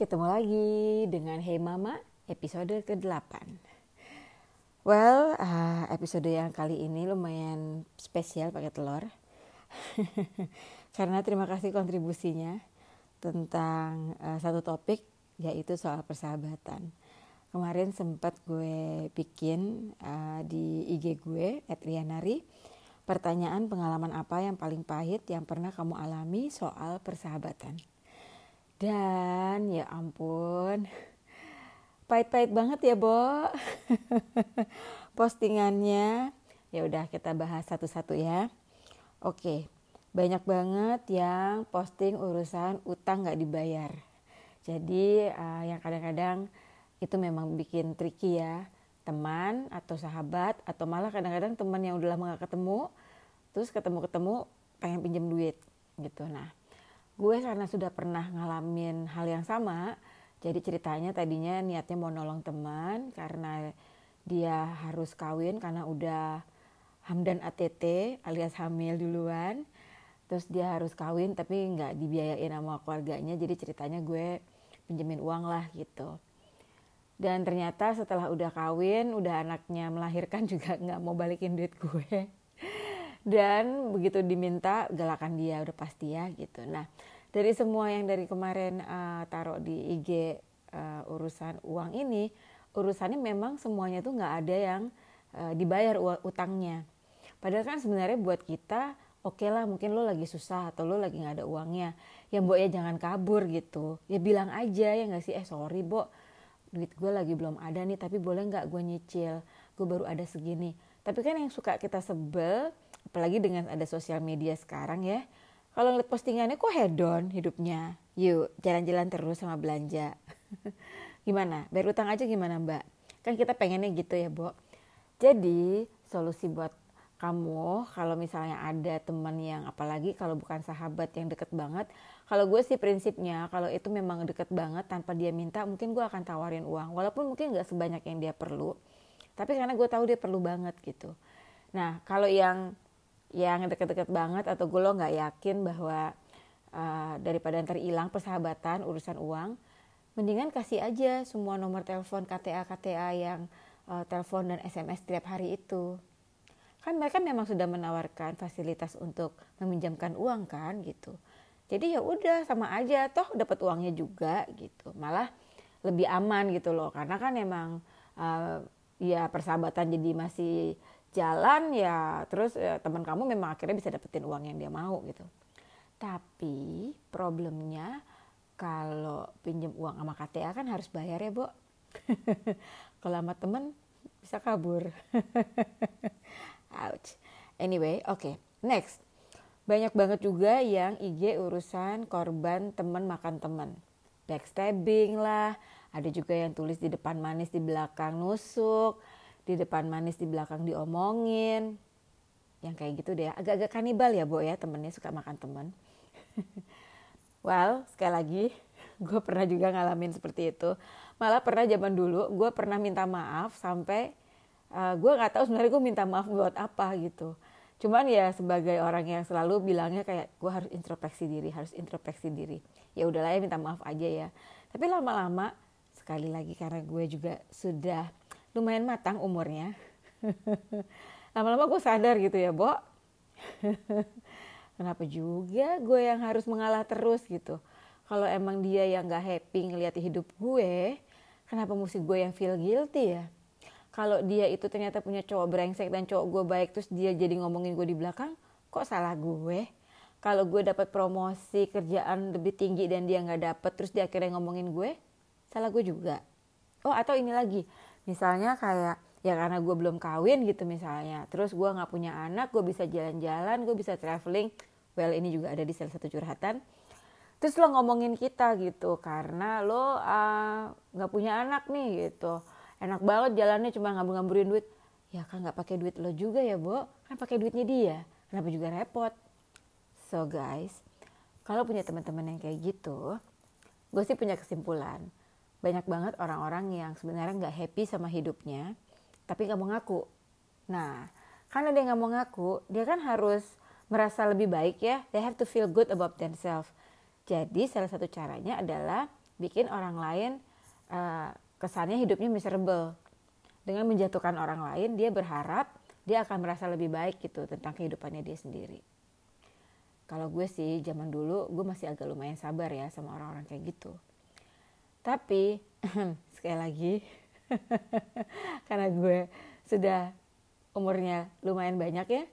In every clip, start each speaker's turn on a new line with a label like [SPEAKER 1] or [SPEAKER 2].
[SPEAKER 1] ketemu lagi dengan Hey Mama episode ke-8 Well, uh, episode yang kali ini lumayan spesial pakai telur. Karena terima kasih kontribusinya tentang uh, satu topik yaitu soal persahabatan. Kemarin sempat gue bikin uh, di IG gue, Rianari Pertanyaan pengalaman apa yang paling pahit yang pernah kamu alami soal persahabatan dan ya ampun, pahit-pahit banget ya, Bo. Postingannya. Ya udah kita bahas satu-satu ya. Oke, banyak banget yang posting urusan utang nggak dibayar. Jadi uh, yang kadang-kadang itu memang bikin tricky ya teman atau sahabat atau malah kadang-kadang teman yang udah lama gak ketemu terus ketemu-ketemu pengen pinjam duit gitu nah gue karena sudah pernah ngalamin hal yang sama jadi ceritanya tadinya niatnya mau nolong teman karena dia harus kawin karena udah hamdan ATT alias hamil duluan. Terus dia harus kawin tapi nggak dibiayain sama keluarganya jadi ceritanya gue pinjemin uang lah gitu. Dan ternyata setelah udah kawin udah anaknya melahirkan juga nggak mau balikin duit gue dan begitu diminta galakan dia udah pasti ya gitu. Nah dari semua yang dari kemarin uh, taruh di IG uh, eh, urusan uang ini urusannya memang semuanya tuh nggak ada yang uh, dibayar utangnya. Padahal kan sebenarnya buat kita oke okay lah mungkin lo lagi susah atau lo lagi nggak ada uangnya. Ya mbok ya jangan kabur gitu. Ya bilang aja ya nggak sih? Eh sorry bo duit gue lagi belum ada nih tapi boleh nggak gue nyicil? Gue baru ada segini tapi kan yang suka kita sebel apalagi dengan ada sosial media sekarang ya kalau ngeliat postingannya kok hedon hidupnya. Yuk jalan-jalan terus sama belanja. Gimana? Bayar utang aja gimana mbak? Kan kita pengennya gitu ya Bo. Jadi solusi buat kamu kalau misalnya ada teman yang apalagi kalau bukan sahabat yang deket banget kalau gue sih prinsipnya kalau itu memang deket banget tanpa dia minta mungkin gue akan tawarin uang. Walaupun mungkin gak sebanyak yang dia perlu tapi karena gue tahu dia perlu banget gitu. Nah kalau yang yang deket-deket banget atau gue lo nggak yakin bahwa uh, daripada ntar hilang persahabatan urusan uang mendingan kasih aja semua nomor telepon KTA KTA yang uh, telepon dan SMS tiap hari itu. Kan mereka memang sudah menawarkan fasilitas untuk meminjamkan uang kan gitu. Jadi ya udah sama aja toh dapat uangnya juga gitu. Malah lebih aman gitu loh. Karena kan emang uh, ya persahabatan jadi masih jalan ya terus ya, teman kamu memang akhirnya bisa dapetin uang yang dia mau gitu. Tapi problemnya kalau pinjam uang sama KTA kan harus bayar ya bu kalau sama temen bisa kabur. Ouch. Anyway oke okay. next. Banyak banget juga yang IG urusan korban temen makan temen backstabbing lah ada juga yang tulis di depan manis di belakang nusuk di depan manis di belakang diomongin. Yang kayak gitu deh. Agak-agak kanibal ya bu ya temennya suka makan temen. Well sekali lagi gue pernah juga ngalamin seperti itu. Malah pernah zaman dulu gue pernah minta maaf sampai uh, gue nggak tahu sebenarnya gue minta maaf buat apa gitu. Cuman ya sebagai orang yang selalu bilangnya kayak gue harus introspeksi diri harus introspeksi diri. Ya udahlah ya minta maaf aja ya. Tapi lama-lama sekali lagi karena gue juga sudah lumayan matang umurnya. Lama-lama gue sadar gitu ya Bo. Kenapa juga gue yang harus mengalah terus gitu? Kalau emang dia yang gak happy ngeliat hidup gue kenapa mesti gue yang feel guilty ya? Kalau dia itu ternyata punya cowok brengsek dan cowok gue baik terus dia jadi ngomongin gue di belakang kok salah gue? Kalau gue dapat promosi kerjaan lebih tinggi dan dia nggak dapet terus dia akhirnya ngomongin gue salah gue juga. Oh atau ini lagi. Misalnya kayak ya karena gue belum kawin gitu misalnya. Terus gue nggak punya anak gue bisa jalan-jalan gue bisa traveling. Well ini juga ada di salah satu curhatan. Terus lo ngomongin kita gitu karena lo ah, nggak uh, punya anak nih gitu. Enak banget jalannya cuma ngambur-ngamburin duit. Ya kan nggak pakai duit lo juga ya bo? Kan pakai duitnya dia. Kenapa juga repot? So guys kalau punya teman-teman yang kayak gitu gue sih punya kesimpulan banyak banget orang-orang yang sebenarnya nggak happy sama hidupnya tapi nggak mau ngaku. Nah karena dia nggak mau ngaku dia kan harus merasa lebih baik ya. They have to feel good about themselves. Jadi salah satu caranya adalah bikin orang lain uh, kesannya hidupnya miserable. Dengan menjatuhkan orang lain dia berharap dia akan merasa lebih baik gitu tentang kehidupannya dia sendiri. Kalau gue sih zaman dulu gue masih agak lumayan sabar ya sama orang-orang kayak gitu tapi sekali lagi karena gue sudah umurnya lumayan banyak ya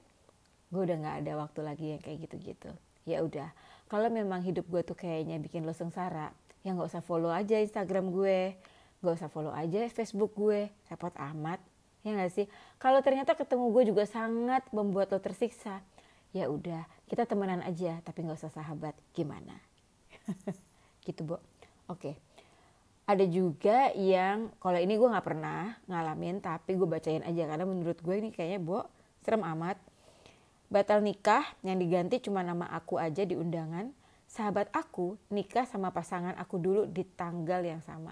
[SPEAKER 1] gue udah nggak ada waktu lagi yang kayak gitu-gitu. Ya udah kalau memang hidup gue tuh kayaknya bikin lo sengsara ya nggak usah follow aja Instagram gue gak usah follow aja Facebook gue repot amat ya gak sih? Kalau ternyata ketemu gue juga sangat membuat lo tersiksa ya udah kita temenan aja tapi gak usah sahabat gimana? Gitu bu oke ada juga yang kalau ini gue nggak pernah ngalamin tapi gue bacain aja karena menurut gue ini kayaknya bu serem amat. Batal nikah yang diganti cuma nama aku aja di undangan. Sahabat aku nikah sama pasangan aku dulu di tanggal yang sama.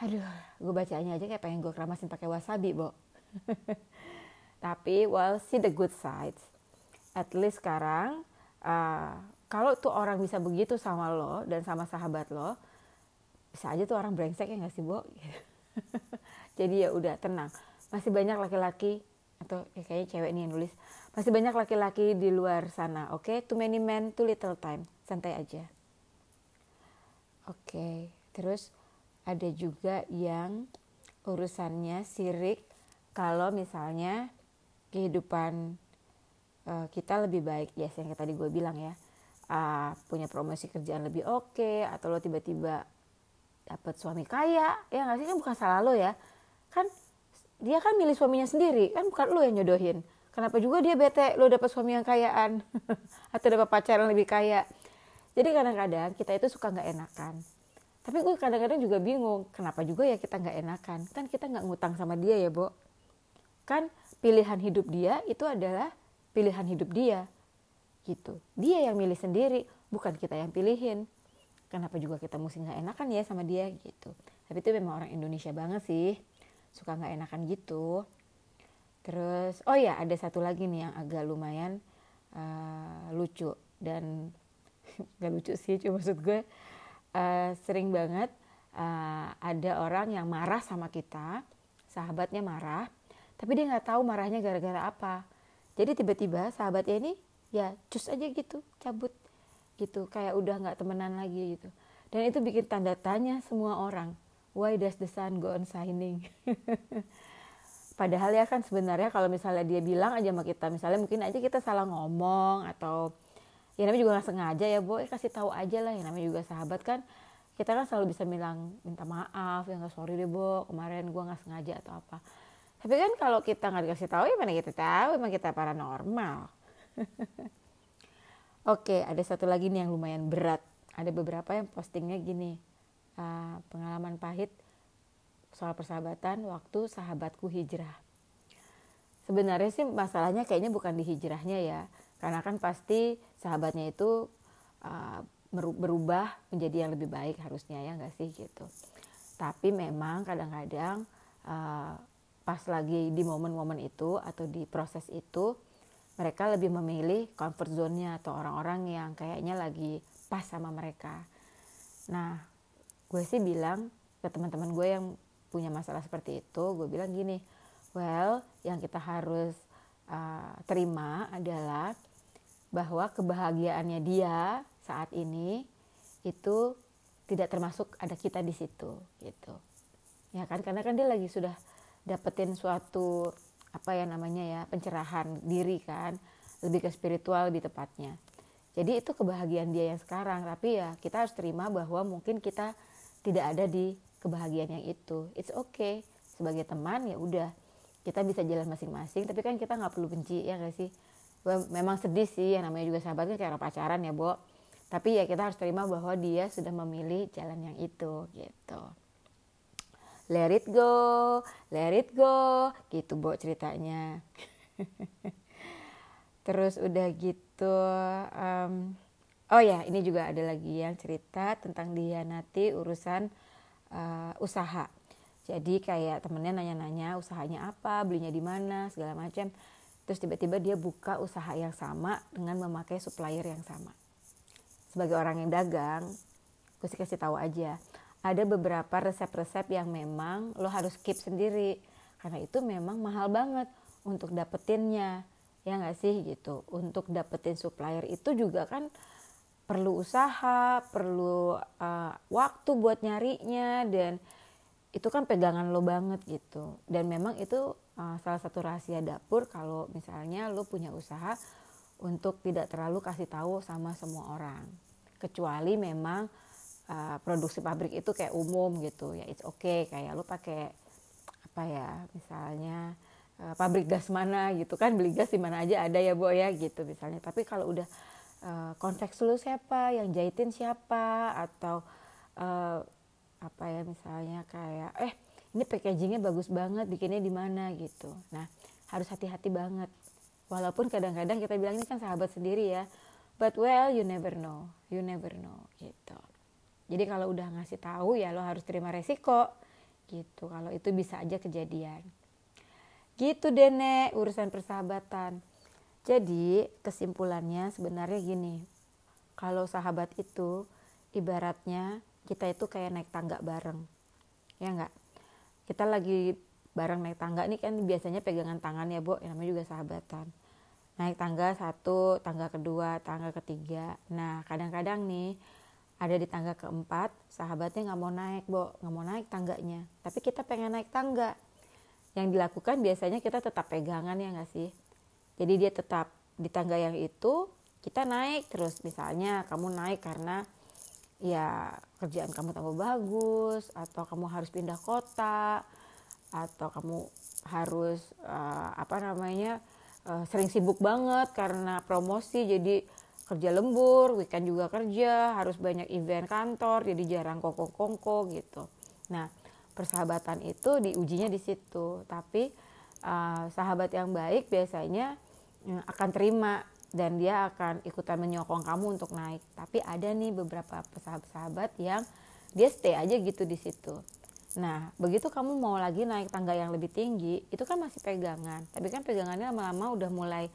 [SPEAKER 1] Aduh gue bacanya aja kayak pengen gue keramasin pakai wasabi bo. Tapi well see the good side at least sekarang uh, kalau tuh orang bisa begitu sama lo dan sama sahabat lo bisa aja tuh orang brengsek ya gak sih bo? Jadi ya udah tenang. Masih banyak laki-laki atau ya kayaknya cewek nih yang nulis. Masih banyak laki-laki di luar sana oke? Okay? too many men too little time. Santai aja. Oke okay. terus ada juga yang urusannya sirik. Kalau misalnya kehidupan uh, kita lebih baik ya yes, yang tadi gue bilang ya uh, punya promosi kerjaan lebih oke okay, atau lo tiba-tiba dapat suami kaya ya nggak sih? Kan bukan salah lo ya. Kan dia kan milih suaminya sendiri kan bukan lo yang nyodohin. Kenapa juga dia bete lo dapat suami yang kayaan? Atau dapat pacar yang lebih kaya? Jadi kadang-kadang kita itu suka nggak enakan. Tapi gue kadang-kadang juga bingung kenapa juga ya kita nggak enakan? Kan kita nggak ngutang sama dia ya Bo. Kan pilihan hidup dia itu adalah pilihan hidup dia. Gitu. Dia yang milih sendiri bukan kita yang pilihin kenapa juga kita mesti nggak enakan ya sama dia gitu. Tapi itu memang orang Indonesia banget sih suka nggak enakan gitu. Terus oh ya ada satu lagi nih yang agak lumayan uh, lucu dan nggak lucu sih cuma maksud gue uh, sering banget uh, ada orang yang marah sama kita, sahabatnya marah, tapi dia nggak tahu marahnya gara-gara apa. Jadi tiba-tiba sahabatnya ini ya cus aja gitu, cabut gitu, kayak udah nggak temenan lagi gitu. Dan itu bikin tanda tanya semua orang. Why does the sun go on shining? Padahal ya kan sebenarnya kalau misalnya dia bilang aja sama kita, misalnya mungkin aja kita salah ngomong atau ya namanya juga nggak sengaja ya boy kasih tahu aja lah yang namanya juga sahabat kan kita kan selalu bisa bilang minta maaf ya nggak sorry deh bo kemarin gue nggak sengaja atau apa tapi kan kalau kita nggak dikasih tahu ya mana kita tahu emang kita paranormal oke ada satu lagi nih yang lumayan berat. Ada beberapa yang postingnya gini uh, pengalaman pahit soal persahabatan waktu sahabatku hijrah. Sebenarnya sih masalahnya kayaknya bukan di hijrahnya ya karena kan pasti sahabatnya itu uh, berubah menjadi yang lebih baik harusnya ya nggak sih gitu. Tapi memang kadang-kadang uh, pas lagi di momen-momen itu atau di proses itu mereka lebih memilih comfort zone-nya atau orang-orang yang kayaknya lagi pas sama mereka. Nah gue sih bilang ke teman-teman gue yang punya masalah seperti itu gue bilang gini well yang kita harus uh, terima adalah bahwa kebahagiaannya dia saat ini itu tidak termasuk ada kita di situ gitu. Ya kan? Karena kan dia lagi sudah dapetin suatu apa ya namanya ya pencerahan diri kan lebih ke spiritual lebih tepatnya. Jadi itu kebahagiaan dia yang sekarang tapi ya kita harus terima bahwa mungkin kita tidak ada di kebahagiaan yang itu. It's okay. Sebagai teman ya udah. Kita bisa jalan masing-masing tapi kan kita nggak perlu benci ya gak sih? Memang sedih sih yang namanya juga sahabat kan kayak pacaran ya Bo. Tapi ya kita harus terima bahwa dia sudah memilih jalan yang itu gitu let it go let it go gitu Bo ceritanya. Terus udah gitu um, oh ya ini juga ada lagi yang cerita tentang dia nanti urusan uh, usaha. Jadi kayak temennya nanya-nanya usahanya apa? Belinya di mana? segala macam terus tiba-tiba dia buka usaha yang sama dengan memakai supplier yang sama. Sebagai orang yang dagang gue sih kasih tahu aja ada beberapa resep-resep yang memang lo harus keep sendiri. Karena itu memang mahal banget untuk dapetinnya. Ya nggak sih gitu. Untuk dapetin supplier itu juga kan perlu usaha perlu uh, waktu buat nyarinya dan itu kan pegangan lo banget gitu. Dan memang itu uh, salah satu rahasia dapur kalau misalnya lo punya usaha untuk tidak terlalu kasih tahu sama semua orang. Kecuali memang uh, produksi pabrik itu kayak umum gitu. Ya it's okay. Kayak lo pakai apa ya misalnya uh, pabrik gas mana gitu kan beli gas di mana aja ada ya bu ya gitu misalnya. Tapi kalau udah uh, konteks lu siapa yang jahitin siapa atau uh, apa ya misalnya kayak eh ini packagingnya bagus banget bikinnya di mana gitu. Nah harus hati-hati banget. Walaupun kadang-kadang kita bilang ini kan sahabat sendiri ya. But well you never know. You never know gitu jadi kalau udah ngasih tahu ya lo harus terima resiko. Gitu kalau itu bisa aja kejadian. Gitu deh nek urusan persahabatan. Jadi kesimpulannya sebenarnya gini. Kalau sahabat itu ibaratnya kita itu kayak naik tangga bareng. Ya enggak kita lagi bareng naik tangga ini kan biasanya pegangan tangan ya bu yang namanya juga sahabatan. Naik tangga satu tangga kedua tangga ketiga. Nah kadang-kadang nih ada di tangga keempat sahabatnya nggak mau naik bo. Nggak mau naik tangganya. Tapi kita pengen naik tangga. Yang dilakukan biasanya kita tetap pegangan ya nggak sih? Jadi dia tetap di tangga yang itu kita naik terus. Misalnya kamu naik karena ya kerjaan kamu tambah bagus atau kamu harus pindah kota atau kamu harus uh, apa namanya uh, sering sibuk banget karena promosi. Jadi kerja lembur, weekend juga kerja, harus banyak event kantor, jadi jarang kongko-kongko gitu. Nah, persahabatan itu diujinya di situ. Tapi uh, sahabat yang baik biasanya uh, akan terima dan dia akan ikutan menyokong kamu untuk naik. Tapi ada nih beberapa sahabat-sahabat yang dia stay aja gitu di situ. Nah, begitu kamu mau lagi naik tangga yang lebih tinggi, itu kan masih pegangan. Tapi kan pegangannya lama-lama udah mulai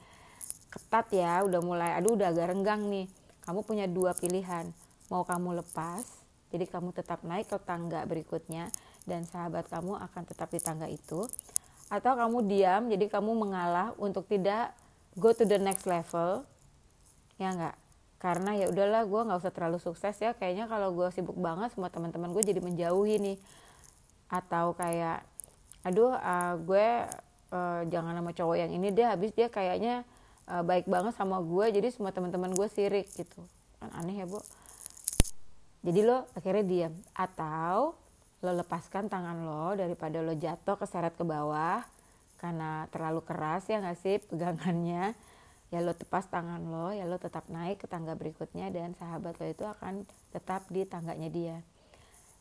[SPEAKER 1] ketat ya udah mulai aduh udah agak renggang nih. Kamu punya dua pilihan. Mau kamu lepas jadi kamu tetap naik ke tangga berikutnya dan sahabat kamu akan tetap di tangga itu. Atau kamu diam jadi kamu mengalah untuk tidak go to the next level. Ya enggak karena ya udahlah gue nggak usah terlalu sukses ya. Kayaknya kalau gue sibuk banget semua teman-teman gue jadi menjauhi nih. Atau kayak aduh uh, gue uh, jangan sama cowok yang ini deh. Habis dia kayaknya uh, baik banget sama gue jadi semua teman-teman gue sirik gitu. Kan aneh ya bu jadi lo akhirnya diam. Atau lo lepaskan tangan lo daripada lo jatuh keseret ke bawah karena terlalu keras ya nggak sih pegangannya? Ya lo tepas tangan lo ya lo tetap naik ke tangga berikutnya dan sahabat lo itu akan tetap di tangganya dia.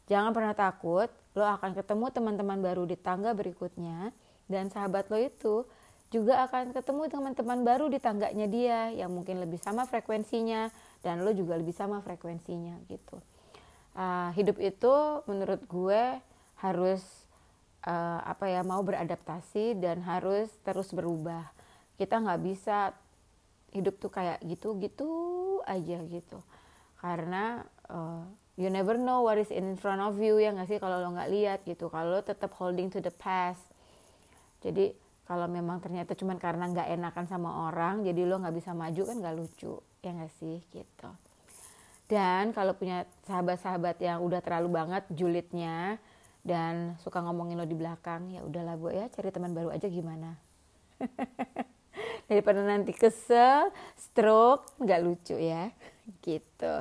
[SPEAKER 1] Jangan pernah takut lo akan ketemu teman-teman baru di tangga berikutnya dan sahabat lo itu juga akan ketemu teman-teman baru di tangganya dia yang mungkin lebih sama frekuensinya dan lo juga lebih sama frekuensinya gitu. Uh, hidup itu menurut gue harus uh, apa ya mau beradaptasi dan harus terus berubah. Kita nggak bisa hidup tuh kayak gitu gitu aja gitu. Karena uh, you never know what is in front of you ya nggak sih kalau lo nggak lihat gitu. Kalau tetap holding to the past. Jadi kalau memang ternyata cuma karena nggak enakan sama orang jadi lo nggak bisa maju kan nggak lucu ya nggak sih? Gitu. Dan kalau punya sahabat-sahabat yang udah terlalu banget julidnya dan suka ngomongin lo di belakang ya udahlah bu ya cari teman baru aja gimana? Daripada nanti kesel stroke nggak lucu ya. Gitu.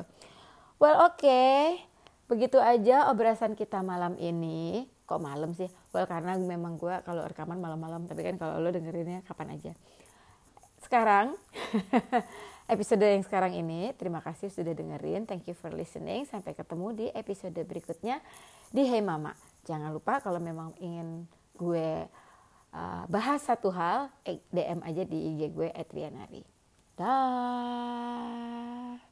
[SPEAKER 1] Well oke. Okay. begitu aja obrasan kita malam ini kok malam sih? Well karena memang gue kalau rekaman malam-malam tapi kan kalau lo dengerinnya kapan aja. Sekarang episode yang sekarang ini terima kasih sudah dengerin. Thank you for listening. Sampai ketemu di episode berikutnya di Hey Mama. Jangan lupa kalau memang ingin gue uh, bahas satu hal eh, DM aja di IG gue @rianari. Dah